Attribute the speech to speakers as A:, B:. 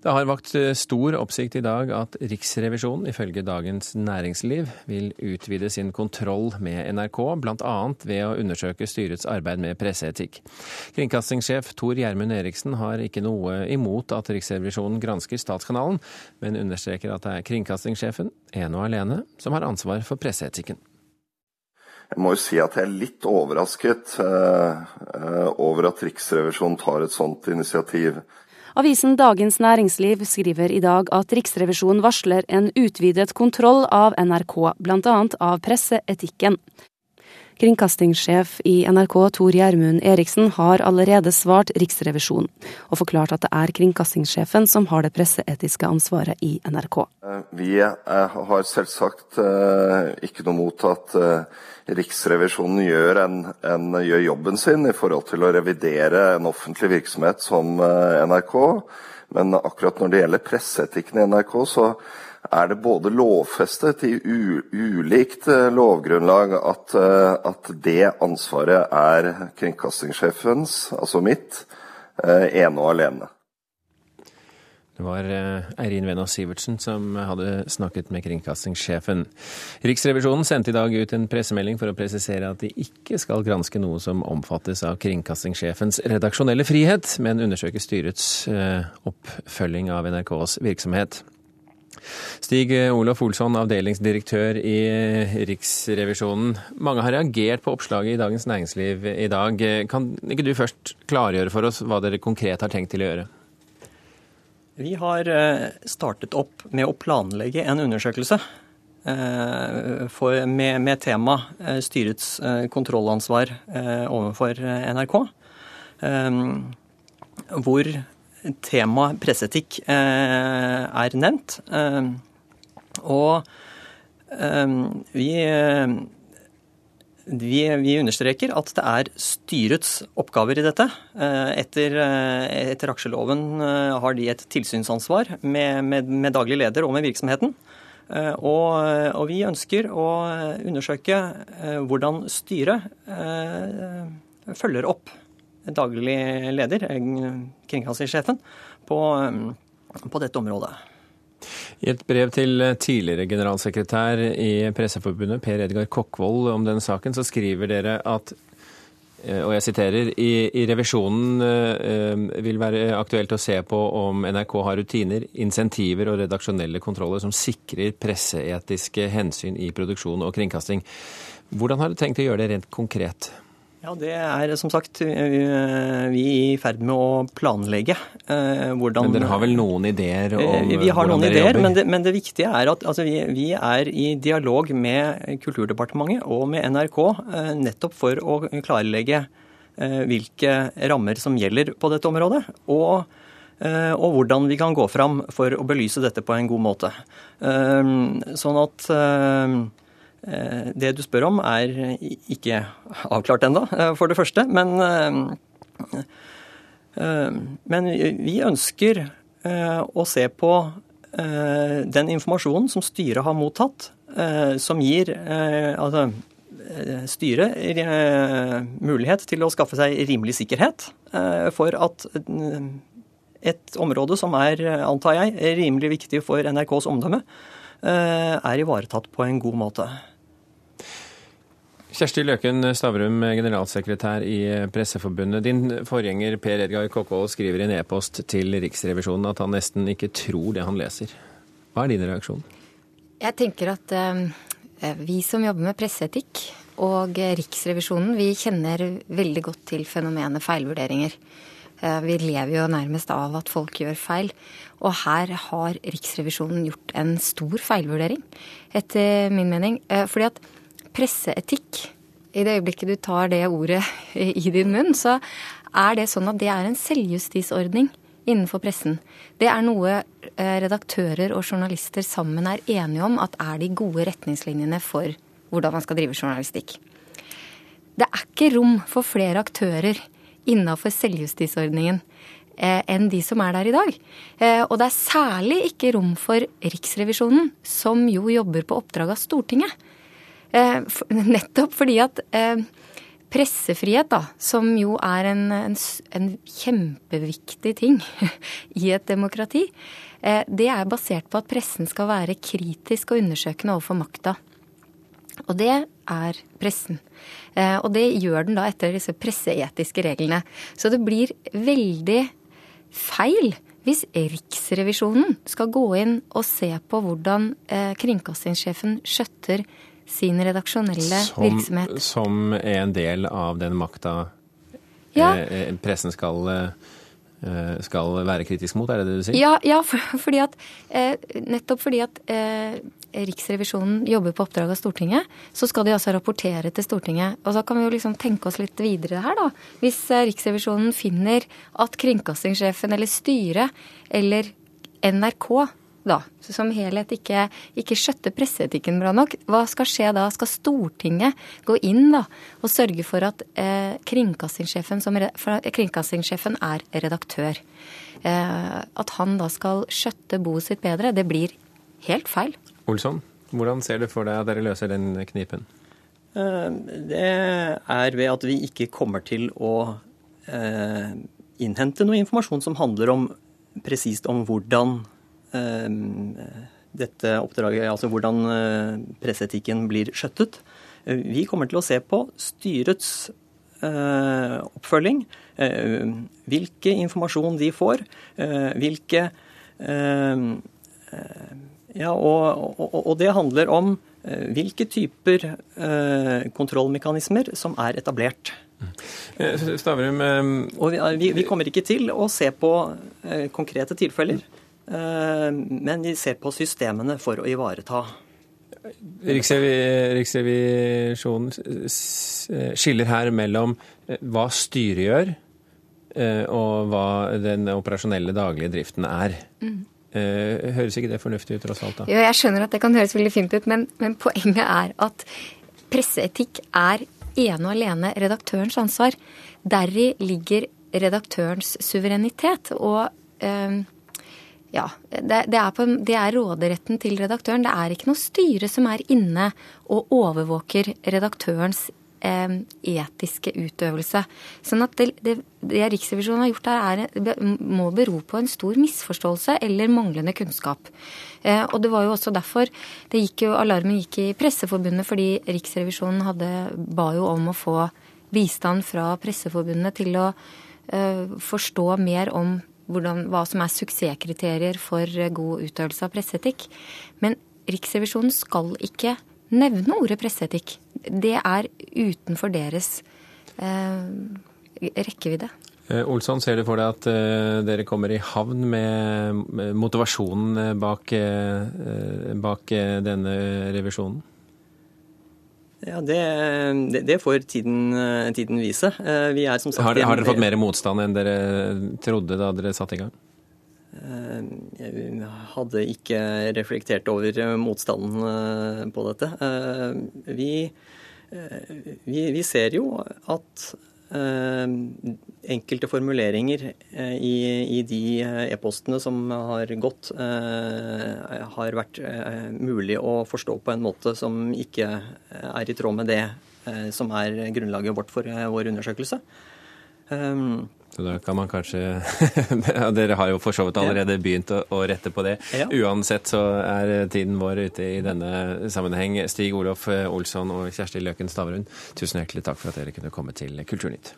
A: Det har vakt eh, stor oppsikt i dag at Riksrevisjonen ifølge Dagens Næringsliv vil utvide sin kontroll med NRK, bl.a. ved å undersøke styrets arbeid med presseetikk. Kringkastingssjef Tor Gjermund Eriksen har ikke noe imot at Riksrevisjonen gransker Statskanalen, men understreker at det er kringkastingssjefen, ene og alene, som har ansvar for presseetikken.
B: Jeg må jo si at jeg er litt overrasket uh, uh, over at Riksrevisjonen tar et sånt initiativ.
C: Avisen Dagens Næringsliv skriver i dag at Riksrevisjonen varsler en utvidet kontroll av NRK, bl.a. av presseetikken. Kringkastingssjef i NRK Tor Gjermund Eriksen har allerede svart Riksrevisjonen, og forklart at det er kringkastingssjefen som har det presseetiske ansvaret i NRK.
B: Eh, vi eh, har selvsagt eh, ikke noe mot at Riksrevisjonen gjør, en, en, gjør jobben sin i forhold til å revidere en offentlig virksomhet som NRK. Men akkurat når det gjelder presseetikken i NRK, så er det både lovfestet i ulikt eh, lovgrunnlag at, eh, at det ansvaret er kringkastingssjefens, altså mitt, eh, ene og alene.
A: Det var Eirin Venås Sivertsen som hadde snakket med kringkastingssjefen. Riksrevisjonen sendte i dag ut en pressemelding for å presisere at de ikke skal granske noe som omfattes av kringkastingssjefens redaksjonelle frihet, men undersøke styrets oppfølging av NRKs virksomhet. Stig Olof Olsson, avdelingsdirektør i Riksrevisjonen. Mange har reagert på oppslaget i Dagens Næringsliv i dag. Kan ikke du først klargjøre for oss hva dere konkret har tenkt til å gjøre?
D: Vi har eh, startet opp med å planlegge en undersøkelse eh, for, med, med, tema eh, styrets kontrollansvar overfor NRK. Hvor temaet presseetikk eh, er nevnt. Eh, og eh, vi, vi, vi, understreker at det er styrets oppgaver i dette. Etter, etter aksjeloven har de et tilsynsansvar med, med, med, daglig leder og med virksomheten. Og, og vi ønsker å undersøke hvordan styret følger opp daglig leder, eh, kringkastingssjefen, på, eh, på dette området.
A: I et brev til tidligere generalsekretær i Presseforbundet, Per Edgar Kokkvold, om denne saken, så skriver dere at eh, og jeg siterer, i, i revisjonen eh, vil være aktuelt å se på om NRK har rutiner, insentiver og redaksjonelle kontroller som sikrer presseetiske hensyn i produksjon og kringkasting. Hvordan har du tenkt å gjøre det rent konkret?
D: Ja, Det er som sagt vi er i ferd med å planlegge
A: eh, hvordan Men dere har vel noen ideer om
D: eh, Vi har noen ideer, men det, men det, viktige er at altså, vi, vi, er i dialog med Kulturdepartementet og med NRK eh, nettopp for å klarlegge hvilke rammer som gjelder på dette området. og og hvordan vi kan gå fram for å belyse dette på en god måte. Sånn at det du spør om, er ikke avklart ennå, eh, for det første. Men, eh, men vi ønsker å se på den informasjonen som styret har mottatt, som gir altså, styret mulighet til å skaffe seg rimelig sikkerhet for at et område som er, antar jeg, rimelig viktig for NRKs omdømme, er ivaretatt på en god måte.
A: Kjersti Løken Stavrum, generalsekretær i Presseforbundet. Din forgjenger Per Edgar Kokkvold skriver i en e-post til Riksrevisjonen at han nesten ikke tror det han leser. Hva er din reaksjon?
E: Jeg tenker at uh, vi som jobber med presseetikk og Riksrevisjonen, vi kjenner veldig godt til fenomenet feilvurderinger. Uh, vi lever jo nærmest av at folk gjør feil. Og her har Riksrevisjonen gjort en stor feilvurdering, etter min mening. Uh, fordi at presseetikk I det øyeblikket du tar det ordet i din munn, så er det sånn at det er en selvjustisordning innenfor pressen. Det er noe eh, redaktører og journalister sammen er enige om at er de gode retningslinjene for hvordan man skal drive journalistikk. Det er ikke rom for flere aktører innafor selvjustisordningen eh, enn de som er der i dag. Eh, og det er særlig ikke rom for Riksrevisjonen, som jo jobber på oppdrag av Stortinget. Eh, nettopp fordi at eh, pressefrihet, da, som jo er en, en, en kjempeviktig ting i et demokrati, eh, det er basert på at pressen skal være kritisk og undersøkende overfor makta. Og det er pressen. Og det gjør den da etter disse presseetiske reglene. Så det blir veldig feil hvis Riksrevisjonen skal gå inn og se på hvordan kringkastingssjefen skjøtter sin redaksjonelle
A: som,
E: virksomhet.
A: Som er en del av den makta
E: Ja.
A: eh, pressen skal, eh, skal være kritisk mot, er det det du sier?
E: Ja, ja for, fordi at, eh, nettopp fordi at eh, Riksrevisjonen jobber på oppdrag av Stortinget, så skal de altså rapportere til Stortinget. Og så kan vi jo liksom tenke oss litt videre her, da. Hvis eh, Riksrevisjonen finner at kringkastingssjefen eller styret eller NRK da, som helhet ikke, ikke skjøtter presseetikken bra nok, hva skal skje da? Skal Stortinget gå inn da og sørge for at eh, kringkastingssjefen, som, for kringkastingssjefen er redaktør? Eh, at han da skal skjøtte boet sitt bedre, det blir helt feil.
A: Olsson, hvordan ser du for deg at dere løser den knipen?
D: Eh, Det er ved at vi ikke kommer til å eh, innhente noe informasjon som handler om presist om hvordan dette oppdraget, altså hvordan eh, presseetikken blir skjøttet. Eh, Vi kommer til å se på styrets eh, oppfølging, eh, hvilke informasjon de får, eh, hvilke eh, eh, ja, og, og, og det handler om eh, hvilke typer eh, kontrollmekanismer som er etablert.
A: Eh, Stavrum, eh,
D: Og vi, vi, kommer ikke til å se på eh, konkrete tilfeller, eh, men vi ser på systemene for å ivareta.
A: Riksrevisjonen s- skiller her mellom eh, hva styret gjør, eh, og hva den operasjonelle daglige driften er. Mm. Høres ikke det fornuftig ut, tross alt? da?
E: Jo, jeg skjønner at det kan høres veldig fint ut, men, men poenget er at presseetikk er ene og alene redaktørens ansvar. Deri ligger redaktørens suverenitet. Og eh, ja, det, det, er på, det er råderetten til redaktøren. Det er ikke noe styre som er inne og overvåker redaktørens eh, etiske utøvelse. Sånn at det, det, det Riksrevisjonen har gjort her, er, må bero på en stor misforståelse eller manglende kunnskap. Eh, og det var jo også derfor det gikk jo, alarmen gikk i Presseforbundet, fordi Riksrevisjonen hadde, ba jo om å få bistand fra Presseforbundet til å eh, forstå mer om hvordan, hva som er suksesskriterier for eh, god utøvelse av presseetikk. Men Riksrevisjonen skal ikke nevne ordet presseetikk. Det er utenfor deres eh, rekkevidde.
A: Eh, Olsson, ser du for deg at uh, dere kommer i havn med motivasjonen bak, uh, bak denne revisjonen?
D: Ja, Det, det, får tiden, tiden vise. Eh, Vi er som sagt
A: Har, har dere fått mer motstand enn dere trodde da dere satte i gang?
D: Eh, Jeg hadde ikke reflektert over eh, motstanden på dette. Vi, vi, vi ser jo at enkelte formuleringer eh, i, i de eh, e-postene som har gått, eh, har vært eh, mulig å forstå på en måte som ikke er i tråd med det eh, som er grunnlaget vårt for eh, vår undersøkelse. Um,
A: Så da kan man kanskje Dere har jo for så vidt allerede begynt å, å rette på det.
D: Ja.
A: Uansett så er tiden vår ute i denne sammenheng. Stig Olof Olsson og Kjersti Løken Stavrun, tusen hjertelig takk for at dere kunne komme til Kulturnytt.